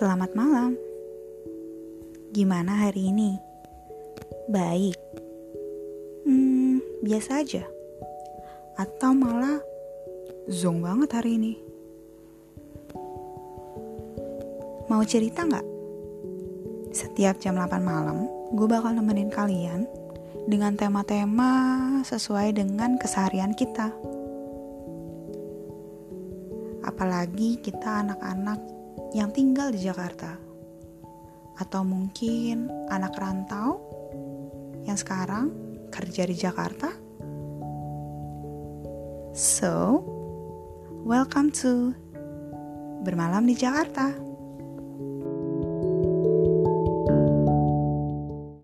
Selamat malam. Gimana hari ini? Baik. Hmm, biasa aja. Atau malah zong banget hari ini. Mau cerita nggak? Setiap jam 8 malam, gue bakal nemenin kalian dengan tema-tema sesuai dengan keseharian kita. Apalagi kita anak-anak yang tinggal di Jakarta, atau mungkin anak rantau yang sekarang kerja di Jakarta. So, welcome to Bermalam di Jakarta.